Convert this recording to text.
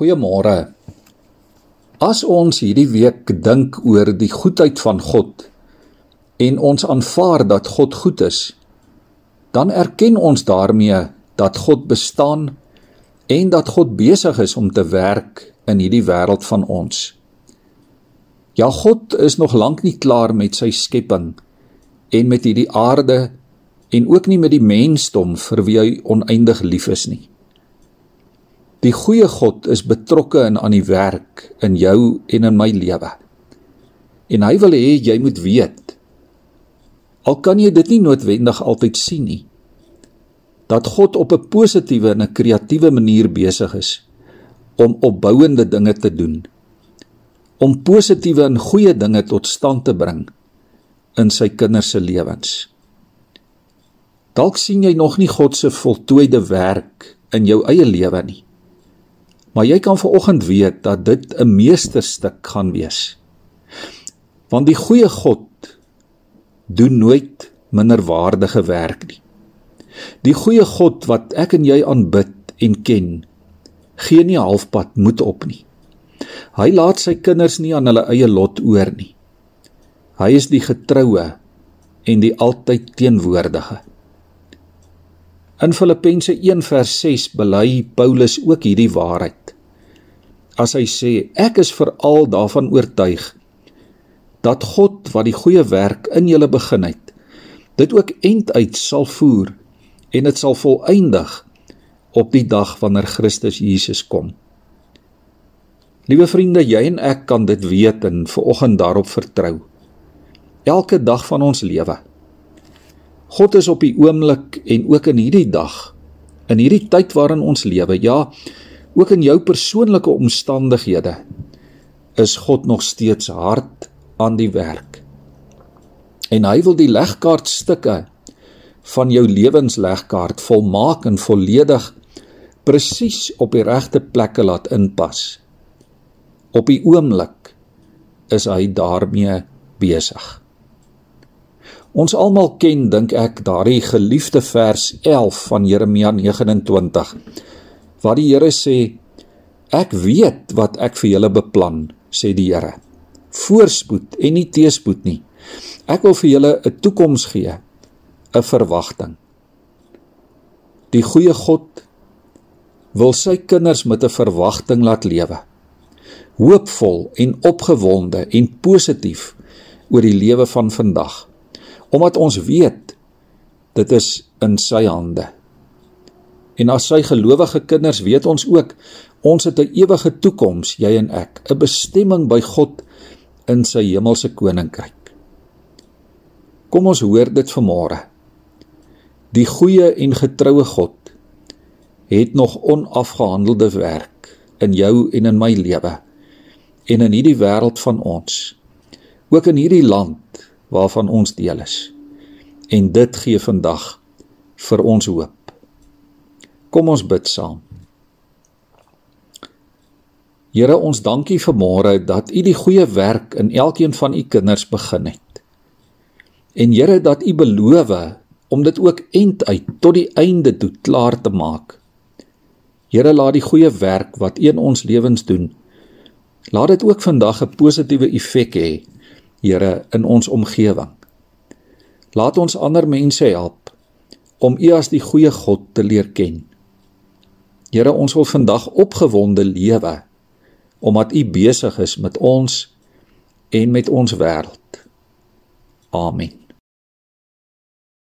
Goeiemôre. As ons hierdie week dink oor die goedheid van God en ons aanvaar dat God goed is, dan erken ons daarmee dat God bestaan en dat God besig is om te werk in hierdie wêreld van ons. Ja, God is nog lank nie klaar met sy skepping en met hierdie aarde en ook nie met die mensdom vir wie hy oneindig lief is nie. Die goeie God is betrokke in aan die werk in jou en in my lewe. En hy wil hê jy moet weet. Al kan jy dit nie noodwendig altyd sien nie. Dat God op 'n positiewe en 'n kreatiewe manier besig is om opbouende dinge te doen. Om positiewe en goeie dinge tot stand te bring in sy kinders se lewens. Dalk sien jy nog nie God se voltooide werk in jou eie lewe nie. Maar jy kan vanoggend weet dat dit 'n meesterstuk gaan wees. Want die goeie God doen nooit minderwaardige werk nie. Die goeie God wat ek en jy aanbid en ken, gee nie halfpad moed op nie. Hy laat sy kinders nie aan hulle eie lot oor nie. Hy is die getroue en die altyd teenwoordige. In Filippense 1:6 bely Paulus ook hierdie waarheid. As hy sê: "Ek is veral daarvan oortuig dat God wat die goeie werk in julle begin het, dit ook end uit sal voer en dit sal volëindig op die dag wanneer Christus Jesus kom." Liewe vriende, jy en ek kan dit weet en vanoggend daarop vertrou. Elke dag van ons lewe God is op die oomblik en ook in hierdie dag, in hierdie tyd waarin ons lewe, ja, ook in jou persoonlike omstandighede, is God nog steeds hard aan die werk. En hy wil die legkaartstukke van jou lewenslegkaart volmaak en volledig presies op die regte plekke laat inpas. Op die oomblik is hy daarmee besig. Ons almal ken dink ek daardie geliefde vers 11 van Jeremia 29 waar die Here sê ek weet wat ek vir julle beplan sê die Here. Voorspoed en nie teespoed nie. Ek wil vir julle 'n toekoms gee 'n verwagting. Die goeie God wil sy kinders met 'n verwagting laat lewe hoopvol en opgewonde en positief oor die lewe van vandag omdat ons weet dit is in sy hande. En as sy gelowige kinders weet ons ook ons het 'n ewige toekoms, jy en ek, 'n bestemming by God in sy hemelse koninkryk. Kom ons hoor dit vanmôre. Die goeie en getroue God het nog onafgehandelde werk in jou en in my lewe en in hierdie wêreld van ons. Ook in hierdie land waarvan ons deel is. En dit gee vandag vir ons hoop. Kom ons bid saam. Here, ons dankie vir môre dat U die goeie werk in elkeen van U kinders begin het. En Here, dat U beloof om dit ook end uit tot die einde toe klaar te maak. Here, laat die goeie werk wat U in ons lewens doen, laat dit ook vandag 'n positiewe effek hê Here in ons omgewing. Laat ons ander mense help om U as die goeie God te leer ken. Here, ons wil vandag opgewonde lewe omdat U besig is met ons en met ons wêreld. Amen.